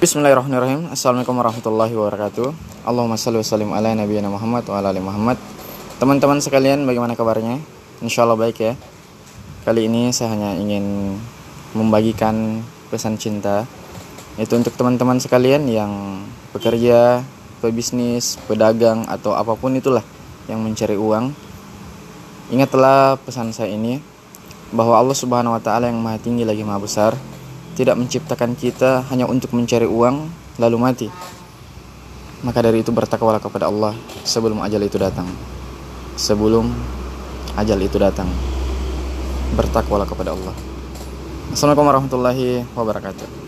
Bismillahirrahmanirrahim. Assalamualaikum warahmatullahi wabarakatuh. Allahumma salli wa sallim ala nabiyana Muhammad wa ala ali Muhammad. Teman-teman sekalian bagaimana kabarnya? Insya Allah baik ya. Kali ini saya hanya ingin membagikan pesan cinta. Itu untuk teman-teman sekalian yang bekerja, pebisnis, pedagang atau apa pun itulah yang mencari uang. Ingatlah pesan saya ini bahwa Allah Subhanahu wa taala yang Maha Tinggi lagi Maha Besar tidak menciptakan kita hanya untuk mencari uang lalu mati. Maka dari itu bertakwalah kepada Allah sebelum ajal itu datang. Sebelum ajal itu datang. Bertakwalah kepada Allah. Assalamualaikum warahmatullahi wabarakatuh.